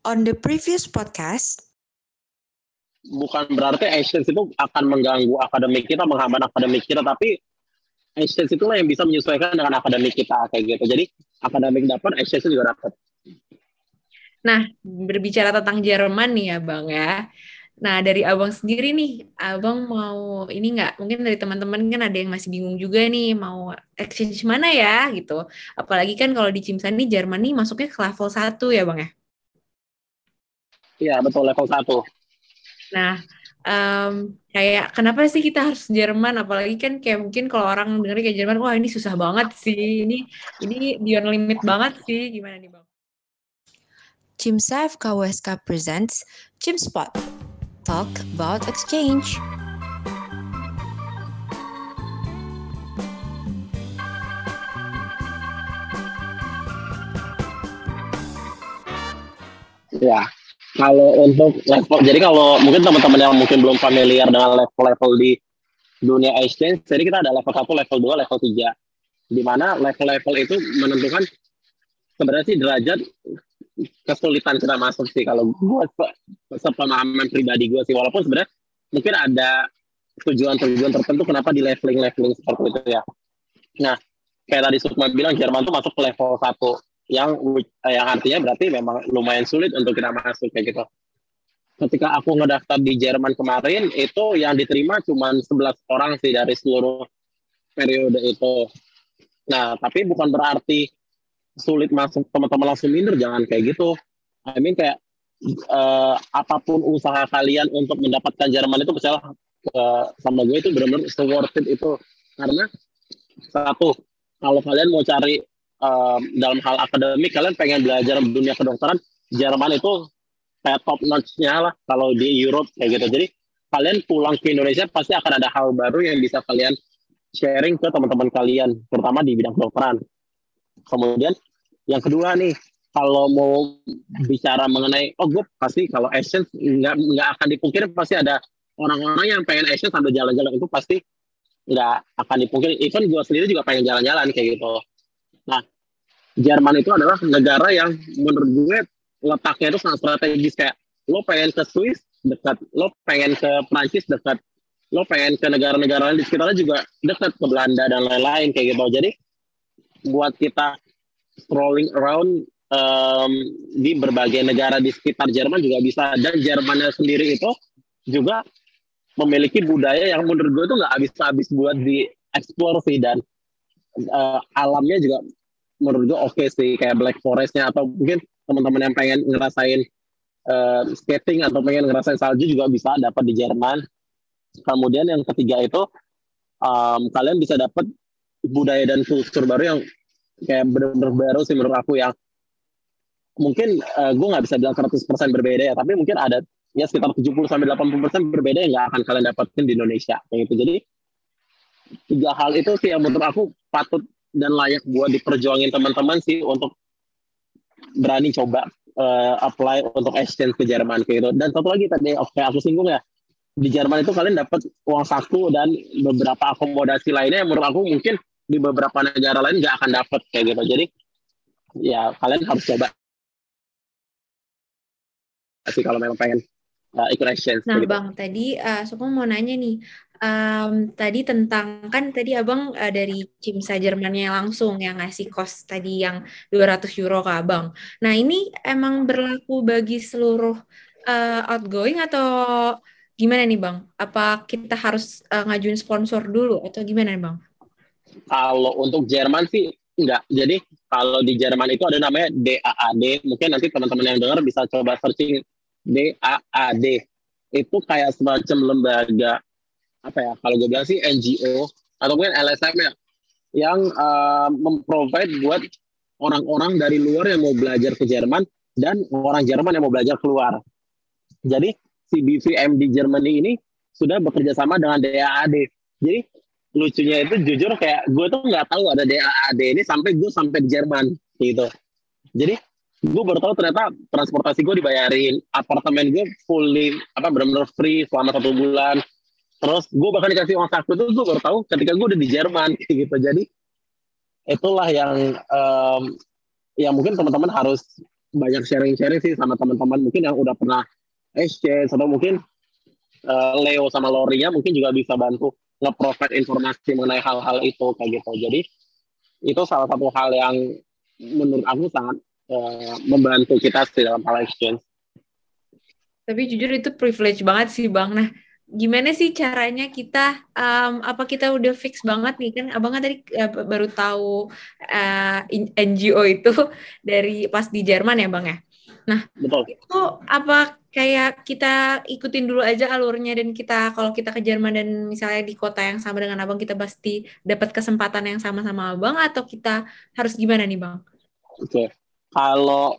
On the previous podcast, bukan berarti exchange itu akan mengganggu akademik kita, menghambat akademik kita, tapi exchange itulah yang bisa menyesuaikan dengan akademik kita kayak gitu. Jadi akademik dapat, exchange juga dapat. Nah, berbicara tentang Jerman nih ya, Bang ya. Nah, dari Abang sendiri nih, Abang mau ini nggak? Mungkin dari teman-teman kan ada yang masih bingung juga nih, mau exchange mana ya gitu. Apalagi kan kalau di Cimsan nih, Jerman nih masuknya ke level 1 ya Bang ya? Iya, betul level 1. Nah, um, kayak kenapa sih kita harus Jerman? Apalagi kan kayak mungkin kalau orang dengar kayak Jerman, wah ini susah banget sih, ini ini beyond limit banget sih, gimana nih Bang? Cimsa FKWSK presents Cimspot. talk about exchange. Ya, kalau untuk level, jadi kalau mungkin teman-teman yang mungkin belum familiar dengan level-level di dunia exchange, jadi kita ada level 1, level 2, level 3. Di mana level-level itu menentukan sebenarnya sih derajat kesulitan kita masuk sih kalau gue sepemahaman pribadi gue sih walaupun sebenarnya mungkin ada tujuan-tujuan tertentu kenapa di leveling-leveling seperti itu ya. Nah, kayak tadi Sukma bilang Jerman tuh masuk ke level 1 yang yang artinya berarti memang lumayan sulit untuk kita masuk kayak gitu. Ketika aku ngedaftar di Jerman kemarin itu yang diterima cuma 11 orang sih dari seluruh periode itu. Nah, tapi bukan berarti sulit masuk teman-teman langsung minder jangan kayak gitu I mean kayak uh, apa pun usaha kalian untuk mendapatkan Jerman itu percaya uh, sama gue itu benar-benar worth it itu karena satu kalau kalian mau cari uh, dalam hal akademik kalian pengen belajar dunia kedokteran Jerman itu kayak top notch-nya lah kalau di Europe kayak gitu jadi kalian pulang ke Indonesia pasti akan ada hal baru yang bisa kalian sharing ke teman-teman kalian terutama di bidang kedokteran kemudian yang kedua nih, kalau mau bicara mengenai, oh gue pasti kalau Essence nggak nggak akan dipungkiri pasti ada orang-orang yang pengen Essence sambil jalan-jalan itu pasti nggak akan dipungkiri. Even gue sendiri juga pengen jalan-jalan kayak gitu. Nah, Jerman itu adalah negara yang menurut gue letaknya itu sangat strategis. Kayak lo pengen ke Swiss dekat, lo pengen ke Prancis dekat, lo pengen ke negara-negara lain di sekitarnya juga dekat ke Belanda dan lain-lain kayak gitu. Jadi buat kita strolling around um, di berbagai negara di sekitar Jerman juga bisa. Dan Jermannya sendiri itu juga memiliki budaya yang menurut gue itu nggak habis-habis buat di dan uh, alamnya juga menurut gue oke okay sih kayak Black Forestnya atau mungkin teman-teman yang pengen ngerasain uh, skating atau pengen ngerasain salju juga bisa dapat di Jerman. Kemudian yang ketiga itu um, kalian bisa dapat budaya dan kultur baru yang kayak bener-bener baru sih menurut aku yang mungkin uh, gue nggak bisa bilang 100% berbeda ya, tapi mungkin ada ya sekitar 70 sampai 80% berbeda yang nggak akan kalian dapatkan di Indonesia kayak gitu. Jadi tiga hal itu sih yang menurut aku patut dan layak buat diperjuangin teman-teman sih untuk berani coba uh, apply untuk exchange ke Jerman kayak gitu. Dan satu lagi tadi oke okay, aku singgung ya di Jerman itu kalian dapat uang saku dan beberapa akomodasi lainnya yang menurut aku mungkin di beberapa negara lain nggak akan dapat kayak gitu jadi ya kalian harus coba sih kalau memang pengen uh, ikut exchange. Nah, gitu. bang, tadi uh, Sukma mau nanya nih, um, tadi tentang kan tadi abang uh, dari Cimsa Jermannya langsung yang ngasih kos tadi yang 200 euro ke abang. Nah, ini emang berlaku bagi seluruh uh, outgoing atau gimana nih bang? Apa kita harus uh, ngajuin sponsor dulu atau gimana nih bang? Kalau untuk Jerman sih enggak. Jadi kalau di Jerman itu ada namanya DAAD. Mungkin nanti teman-teman yang dengar bisa coba searching DAAD. Itu kayak semacam lembaga apa ya? Kalau gue bilang sih NGO atau mungkin LSM ya yang uh, memprovide buat orang-orang dari luar yang mau belajar ke Jerman dan orang Jerman yang mau belajar keluar. Jadi si BVM di Germany ini sudah bekerja sama dengan DAAD. Jadi lucunya itu jujur kayak gue tuh nggak tahu ada DAAD ini sampai gue sampai di Jerman gitu. Jadi gue baru tahu ternyata transportasi gue dibayarin, apartemen gue fully apa benar-benar free selama satu bulan. Terus gue bahkan dikasih uang saku itu gue baru tahu ketika gue udah di Jerman gitu. Jadi itulah yang um, yang mungkin teman-teman harus banyak sharing-sharing sih sama teman-teman mungkin yang udah pernah exchange atau mungkin uh, Leo sama Lorinya mungkin juga bisa bantu nge-provide informasi mengenai hal-hal itu kayak gitu. Jadi itu salah satu hal yang menurut aku sangat uh, membantu kita sih dalam hal exchange. Tapi jujur itu privilege banget sih Bang. Nah, gimana sih caranya kita um, apa kita udah fix banget nih kan abang kan tadi uh, baru tahu uh, NGO itu dari pas di Jerman ya bang ya nah Betul. itu apa kayak kita ikutin dulu aja alurnya dan kita kalau kita ke Jerman dan misalnya di kota yang sama dengan abang kita pasti dapat kesempatan yang sama sama abang atau kita harus gimana nih bang? Oke okay. kalau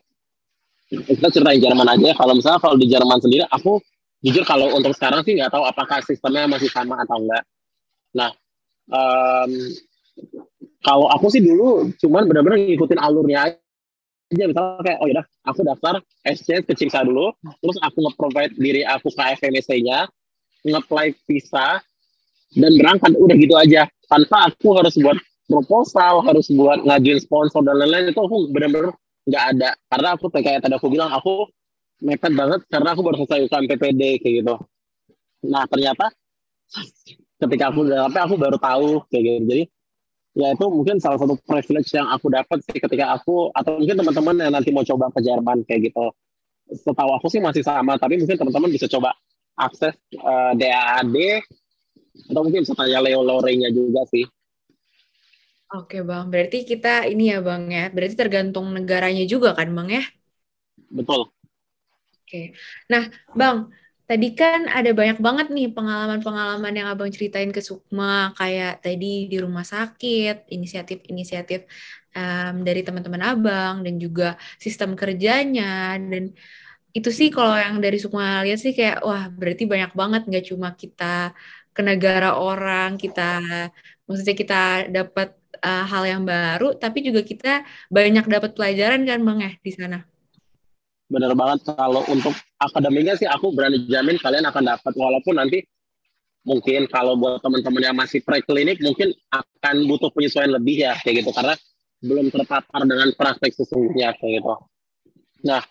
kita ceritain Jerman aja kalau misalnya kalau di Jerman sendiri aku jujur kalau untuk sekarang sih nggak tahu apakah sistemnya masih sama atau enggak. Nah, um, kalau aku sih dulu cuman benar-benar ngikutin alurnya aja. Misalnya kayak, oh yaudah, aku daftar exchange ke Cimsa dulu, terus aku nge-provide diri aku ke FMSC-nya, nge-apply visa, dan berangkat. Udah gitu aja. Tanpa aku harus buat proposal, harus buat ngajuin sponsor, dan lain-lain, itu aku benar-benar nggak ada. Karena aku kayak tadi aku bilang, aku mepet banget karena aku baru selesai UKM PPD kayak gitu. Nah ternyata ketika aku udah sampai aku baru tahu kayak gitu. Jadi ya itu mungkin salah satu privilege yang aku dapat sih ketika aku atau mungkin teman-teman yang nanti mau coba ke Jerman kayak gitu. Setahu aku sih masih sama, tapi mungkin teman-teman bisa coba akses uh, eh, DAAD atau mungkin bisa tanya Leo Lorenya juga sih. Oke bang, berarti kita ini ya bang ya, berarti tergantung negaranya juga kan bang ya? Betul. Oke. Nah, Bang, tadi kan ada banyak banget nih pengalaman-pengalaman yang Abang ceritain ke Sukma, kayak tadi di rumah sakit, inisiatif-inisiatif um, dari teman-teman Abang, dan juga sistem kerjanya, dan itu sih kalau yang dari Sukma lihat sih kayak, wah berarti banyak banget, nggak cuma kita ke negara orang, kita, maksudnya kita dapat uh, hal yang baru, tapi juga kita banyak dapat pelajaran kan Bang ya di sana benar banget kalau untuk akademiknya sih aku berani jamin kalian akan dapat walaupun nanti mungkin kalau buat teman-teman yang masih preklinik mungkin akan butuh penyesuaian lebih ya kayak gitu karena belum terpapar dengan praktek sesungguhnya kayak gitu. Nah,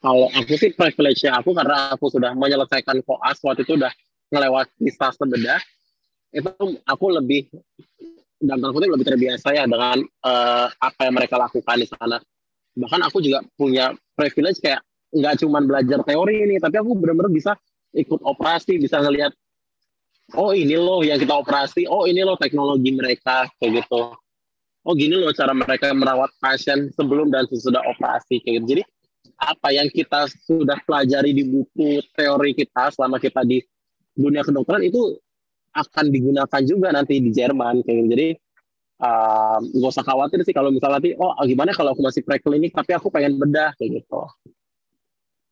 kalau aku sih privilege aku karena aku sudah menyelesaikan koas waktu itu udah melewati fase bedah itu aku lebih dan kutip lebih terbiasa ya dengan uh, apa yang mereka lakukan di sana bahkan aku juga punya privilege kayak nggak cuma belajar teori ini tapi aku benar-benar bisa ikut operasi bisa ngelihat oh ini loh yang kita operasi oh ini loh teknologi mereka kayak gitu. Oh gini loh cara mereka merawat pasien sebelum dan sesudah operasi kayak gitu. Jadi apa yang kita sudah pelajari di buku teori kita selama kita di dunia kedokteran itu akan digunakan juga nanti di Jerman kayak gitu. Jadi uh, gak usah khawatir sih kalau misalnya nanti oh gimana kalau aku masih preklinik tapi aku pengen bedah kayak gitu.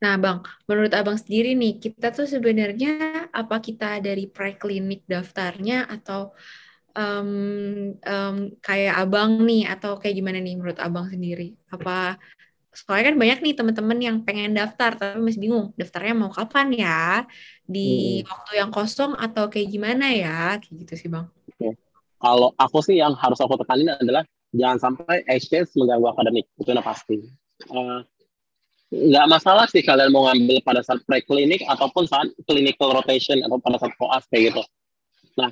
Nah, Bang, menurut Abang sendiri nih, kita tuh sebenarnya apa kita dari preklinik daftarnya atau um, um, kayak Abang nih atau kayak gimana nih menurut Abang sendiri? Apa soalnya kan banyak nih teman-teman yang pengen daftar tapi masih bingung daftarnya mau kapan ya di hmm. waktu yang kosong atau kayak gimana ya kayak gitu sih bang. Okay kalau aku sih yang harus aku tekanin adalah jangan sampai exchange mengganggu akademik. Itu udah pasti. Uh, nggak masalah sih kalian mau ngambil pada saat preklinik ataupun saat clinical rotation atau pada saat koas kayak gitu. Nah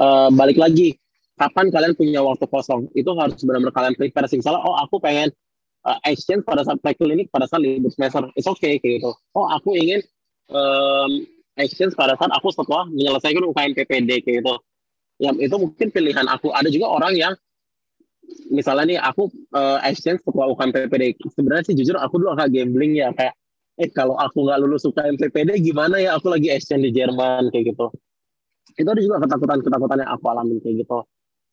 uh, balik lagi. Kapan kalian punya waktu kosong? Itu harus benar-benar kalian prepare sih. Misalnya oh aku pengen uh, exchange pada saat preklinik pada saat libur semester. It's okay kayak gitu. Oh aku ingin um, exchange pada saat aku setelah menyelesaikan UKM PPD kayak gitu ya itu mungkin pilihan aku. Ada juga orang yang misalnya nih aku uh, exchange setelah UKM PPD sebenarnya sih jujur aku dulu agak gambling ya kayak eh kalau aku nggak lulus UKM PPD gimana ya? Aku lagi exchange di Jerman kayak gitu. Itu ada juga ketakutan-ketakutan yang aku alami kayak gitu.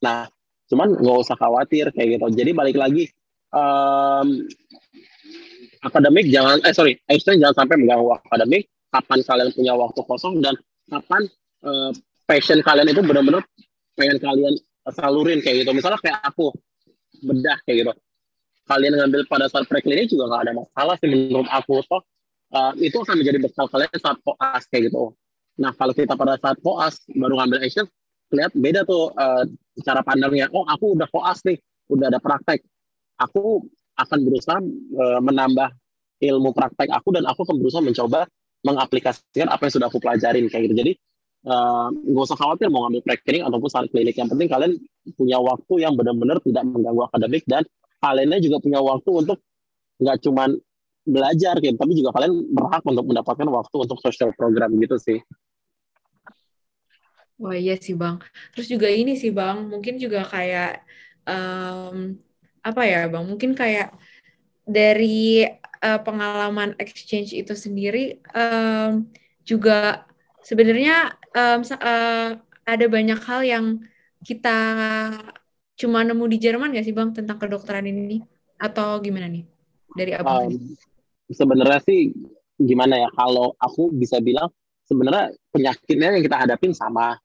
Nah cuman nggak usah khawatir kayak gitu. Jadi balik lagi um, akademik jangan eh sorry exchange jangan sampai mengganggu akademik kapan kalian punya waktu kosong dan kapan uh, passion kalian itu benar-benar pengen kalian salurin kayak gitu. Misalnya kayak aku bedah kayak gitu. Kalian ngambil pada saat preklinik juga nggak ada masalah sih menurut aku. Toh uh, itu akan menjadi bekal kalian saat koas kayak gitu. Nah kalau kita pada saat koas baru ngambil action, lihat beda tuh uh, cara pandangnya. Oh aku udah koas nih, udah ada praktek. Aku akan berusaha uh, menambah ilmu praktek aku dan aku akan berusaha mencoba mengaplikasikan apa yang sudah aku pelajarin kayak gitu. Jadi uh, nggak usah khawatir mau ngambil training ataupun saat klinik. Yang penting kalian punya waktu yang benar-benar tidak mengganggu akademik dan kaliannya juga punya waktu untuk nggak cuman belajar gitu, tapi juga kalian berhak untuk mendapatkan waktu untuk social program gitu sih. Wah iya sih bang. Terus juga ini sih bang, mungkin juga kayak um, apa ya bang? Mungkin kayak dari uh, pengalaman exchange itu sendiri um, juga sebenarnya um, uh, ada banyak hal yang kita cuma nemu di Jerman gak sih bang tentang kedokteran ini? Atau gimana nih dari abang? Um, sebenarnya sih gimana ya kalau aku bisa bilang sebenarnya penyakitnya yang kita hadapin sama.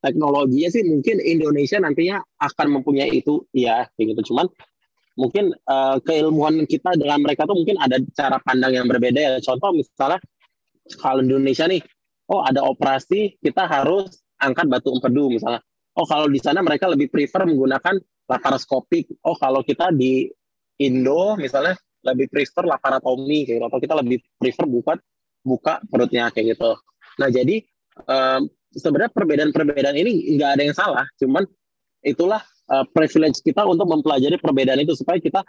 Teknologinya sih mungkin Indonesia nantinya akan mempunyai itu ya kayak gitu. Cuman mungkin uh, keilmuan kita dengan mereka tuh mungkin ada cara pandang yang berbeda ya. Contoh misalnya kalau Indonesia nih oh ada operasi kita harus angkat batu empedu misalnya. Oh kalau di sana mereka lebih prefer menggunakan laparoskopik. Oh kalau kita di Indo misalnya lebih prefer laparotomi kayak gitu. Atau kita lebih prefer buka buka perutnya kayak gitu. Nah jadi um, sebenarnya perbedaan-perbedaan ini nggak ada yang salah. Cuman itulah uh, privilege kita untuk mempelajari perbedaan itu supaya kita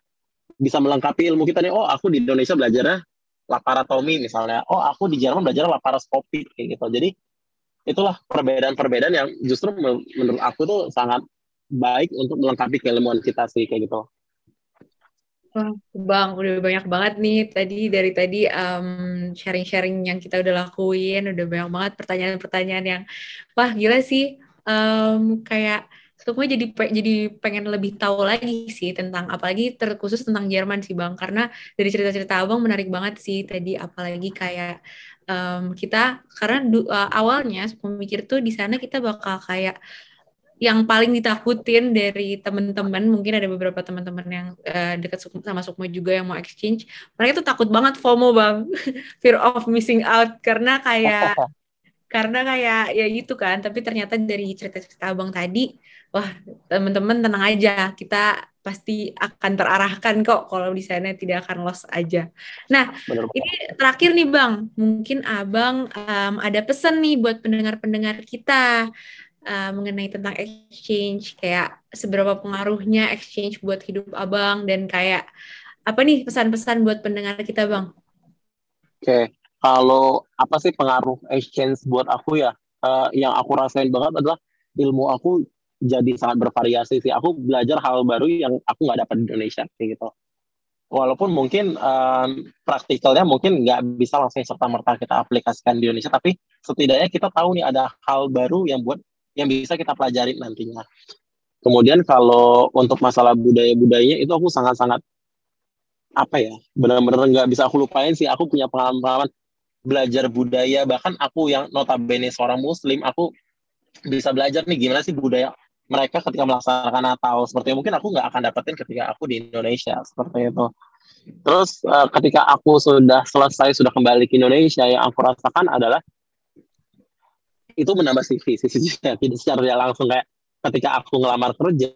bisa melengkapi ilmu kita nih. Oh aku di Indonesia belajarnya laparotomi misalnya. Oh aku di Jerman belajar laparoskopi kayak gitu. Jadi itulah perbedaan-perbedaan yang justru menurut aku tuh sangat baik untuk melengkapi keilmuan kita sih kayak gitu. Bang, udah banyak banget nih. Tadi dari tadi um, sharing-sharing yang kita udah lakuin, udah banyak banget pertanyaan-pertanyaan yang wah gila sih. Um, kayak semua jadi jadi pengen lebih tahu lagi sih tentang apalagi terkhusus tentang Jerman sih Bang. Karena dari cerita-cerita Abang menarik banget sih tadi apalagi kayak um, kita karena du, uh, awalnya pemikir tuh di sana kita bakal kayak yang paling ditakutin dari teman-teman mungkin ada beberapa teman-teman yang uh, dekat sama Sukma juga yang mau exchange mereka tuh takut banget FOMO bang. Fear of missing out. Karena kayak karena kayak ya gitu kan. Tapi ternyata dari cerita-cerita abang tadi wah teman-teman tenang aja kita pasti akan terarahkan kok kalau di sana tidak akan lost aja. Nah Benar. ini terakhir nih bang, mungkin abang um, ada pesan nih buat pendengar-pendengar kita uh, mengenai tentang exchange, kayak seberapa pengaruhnya exchange buat hidup abang dan kayak apa nih pesan-pesan buat pendengar kita bang? Oke, okay. kalau apa sih pengaruh exchange buat aku ya? Uh, yang aku rasain banget adalah ilmu aku jadi sangat bervariasi sih. Aku belajar hal baru yang aku nggak dapat di Indonesia kayak gitu. Walaupun mungkin um, praktikalnya mungkin nggak bisa langsung serta merta kita aplikasikan di Indonesia, tapi setidaknya kita tahu nih ada hal baru yang buat yang bisa kita pelajari nantinya. Kemudian kalau untuk masalah budaya-budayanya itu aku sangat-sangat apa ya benar-benar nggak bisa aku lupain sih. Aku punya pengalaman belajar budaya bahkan aku yang notabene seorang muslim aku bisa belajar nih gimana sih budaya mereka ketika melaksanakan Natal seperti mungkin aku nggak akan dapetin ketika aku di Indonesia seperti itu. Terus uh, ketika aku sudah selesai sudah kembali ke Indonesia yang aku rasakan adalah itu menambah CV tidak secara langsung kayak ketika aku ngelamar kerja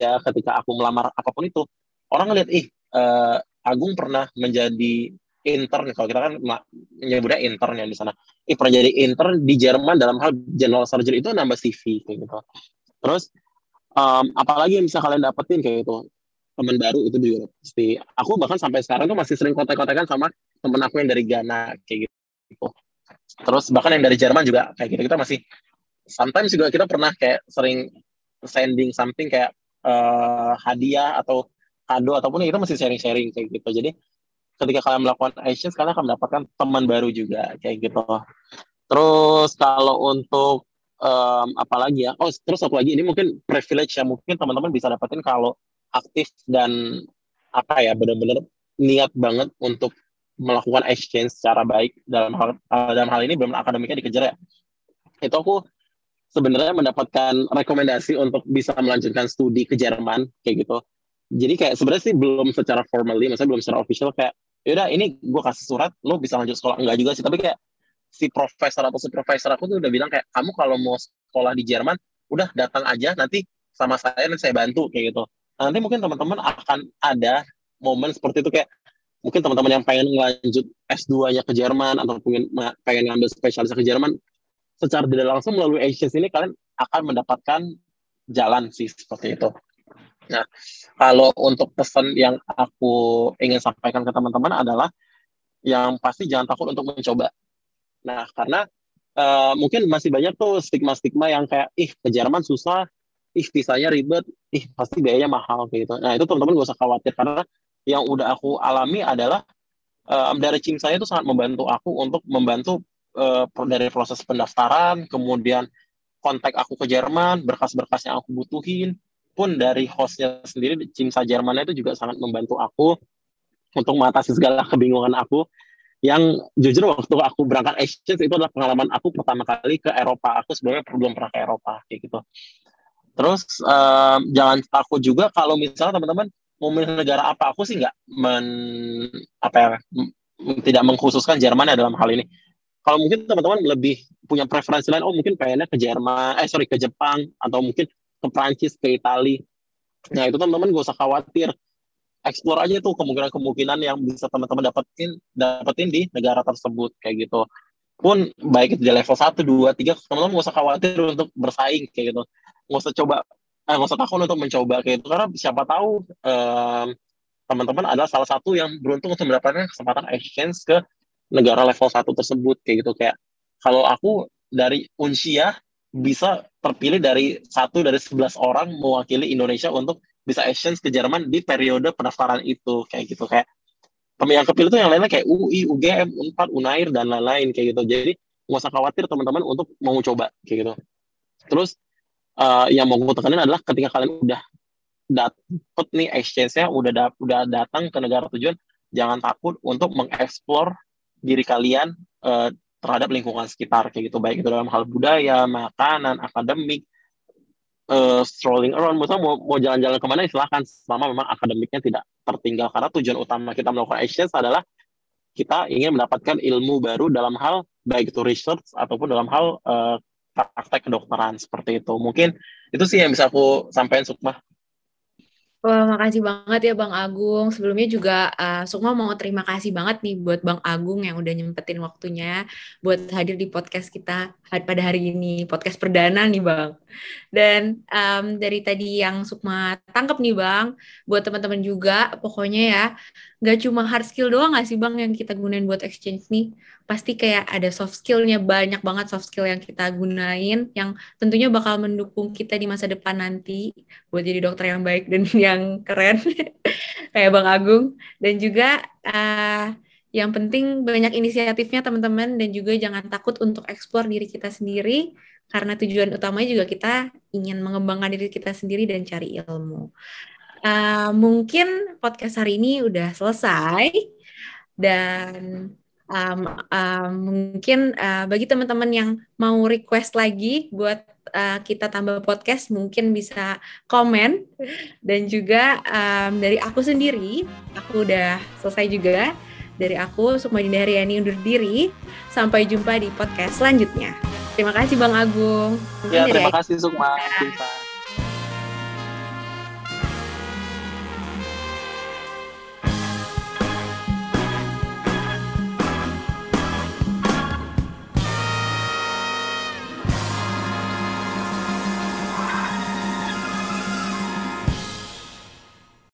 ya ketika aku melamar apa pun itu orang ngeliat ih uh, Agung pernah menjadi intern kalau kita kan menyebutnya intern yang di sana. Ih pernah jadi intern di Jerman dalam hal general surgery itu nambah CV gitu. Terus um, apalagi yang bisa kalian dapetin kayak gitu. Teman baru itu juga pasti. Aku bahkan sampai sekarang tuh masih sering kontak-kontakan sama temen aku yang dari Ghana kayak gitu. Terus bahkan yang dari Jerman juga kayak gitu. Kita masih sometimes juga kita pernah kayak sering sending something kayak uh, hadiah atau kado ataupun itu masih sharing-sharing kayak gitu. Jadi ketika kalian melakukan action kalian akan mendapatkan teman baru juga kayak gitu. Terus kalau untuk um, apalagi ya? Oh terus satu lagi ini mungkin privilege yang mungkin teman-teman bisa dapetin kalau aktif dan apa ya benar-benar niat banget untuk melakukan exchange secara baik dalam hal dalam hal ini belum akademiknya dikejar ya. Itu aku sebenarnya mendapatkan rekomendasi untuk bisa melanjutkan studi ke Jerman kayak gitu. Jadi kayak sebenarnya sih belum secara formally maksudnya belum secara official kayak yaudah ini gue kasih surat lo bisa lanjut sekolah. Enggak juga sih tapi kayak si profesor atau si profesor aku tuh udah bilang kayak kamu kalau mau sekolah di Jerman udah datang aja nanti sama saya nanti saya bantu kayak gitu nanti mungkin teman-teman akan ada momen seperti itu kayak mungkin teman-teman yang pengen lanjut S2-nya ke Jerman atau pengen pengen ngambil spesialis ke Jerman secara tidak langsung melalui exchange ini kalian akan mendapatkan jalan sih seperti itu. Nah, kalau untuk pesan yang aku ingin sampaikan ke teman-teman adalah yang pasti jangan takut untuk mencoba. Nah, karena uh, mungkin masih banyak tuh stigma-stigma yang kayak ih ke Jerman susah, ih visanya ribet, ih pasti biayanya mahal gitu. Nah, itu teman-teman gak usah khawatir karena yang udah aku alami adalah um, dari tim saya itu sangat membantu aku untuk membantu uh, dari proses pendaftaran, kemudian kontak aku ke Jerman, berkas-berkas yang aku butuhin, pun dari hostnya sendiri Cimsa Jerman itu juga sangat membantu aku untuk mengatasi segala kebingungan aku yang jujur waktu aku berangkat exchange itu adalah pengalaman aku pertama kali ke Eropa aku sebelumnya belum pernah ke Eropa kayak gitu terus um, jangan takut juga kalau misalnya teman-teman mau milih negara apa aku sih nggak men apa ya tidak mengkhususkan Jerman ya dalam hal ini kalau mungkin teman-teman lebih punya preferensi lain oh mungkin pengennya ke Jerman eh sorry ke Jepang atau mungkin ke Prancis, ke Italia. Nah itu teman-teman gak usah khawatir. Explore aja tuh kemungkinan-kemungkinan yang bisa teman-teman dapetin dapetin di negara tersebut kayak gitu. Pun baik itu di level 1, 2, 3, teman-teman gak usah khawatir untuk bersaing kayak gitu. Gak usah coba, eh, gak usah takut untuk mencoba kayak gitu. Karena siapa tahu um, teman-teman adalah salah satu yang beruntung untuk mendapatkan kesempatan exchange ke negara level 1 tersebut kayak gitu. Kayak kalau aku dari Unsia bisa terpilih dari satu dari sebelas orang mewakili Indonesia untuk bisa exchange ke Jerman di periode pendaftaran itu kayak gitu kayak yang kepilih itu yang lainnya kayak UI, UGM, Unpad, Unair dan lain-lain kayak gitu. Jadi nggak usah khawatir teman-teman untuk mau coba kayak gitu. Terus uh, yang mau gue tekanin adalah ketika kalian udah dapet nih exchange-nya udah da udah datang ke negara tujuan, jangan takut untuk mengeksplor diri kalian uh, terhadap lingkungan sekitar kayak gitu baik itu dalam hal budaya, makanan, akademik, uh, strolling around, misalnya mau mau jalan-jalan ke mana silahkan selama memang akademiknya tidak tertinggal karena tujuan utama kita melakukan exchange adalah kita ingin mendapatkan ilmu baru dalam hal baik itu research ataupun dalam hal uh, praktek kedokteran seperti itu. Mungkin itu sih yang bisa aku sampaikan Sukma. Wah, makasih banget ya Bang Agung. Sebelumnya juga uh, Sukma mau terima kasih banget nih buat Bang Agung yang udah nyempetin waktunya buat hadir di podcast kita pada hari ini, podcast perdana nih Bang. Dan um, dari tadi yang Sukma tangkap nih Bang, buat teman-teman juga pokoknya ya, nggak cuma hard skill doang nggak sih Bang yang kita gunain buat exchange nih? pasti kayak ada soft skillnya banyak banget soft skill yang kita gunain yang tentunya bakal mendukung kita di masa depan nanti buat jadi dokter yang baik dan yang keren. Kayak Bang Agung. Dan juga uh, yang penting banyak inisiatifnya teman-teman. Dan juga jangan takut untuk eksplor diri kita sendiri. Karena tujuan utamanya juga kita ingin mengembangkan diri kita sendiri dan cari ilmu. Uh, mungkin podcast hari ini udah selesai. Dan um, um, mungkin uh, bagi teman-teman yang mau request lagi buat uh, kita tambah podcast mungkin bisa komen. Dan juga um, dari aku sendiri aku udah selesai juga. Dari aku Sukma Dinda Haryani undur diri. Sampai jumpa di podcast selanjutnya. Terima kasih Bang Agung. Ya terima kasih Sukma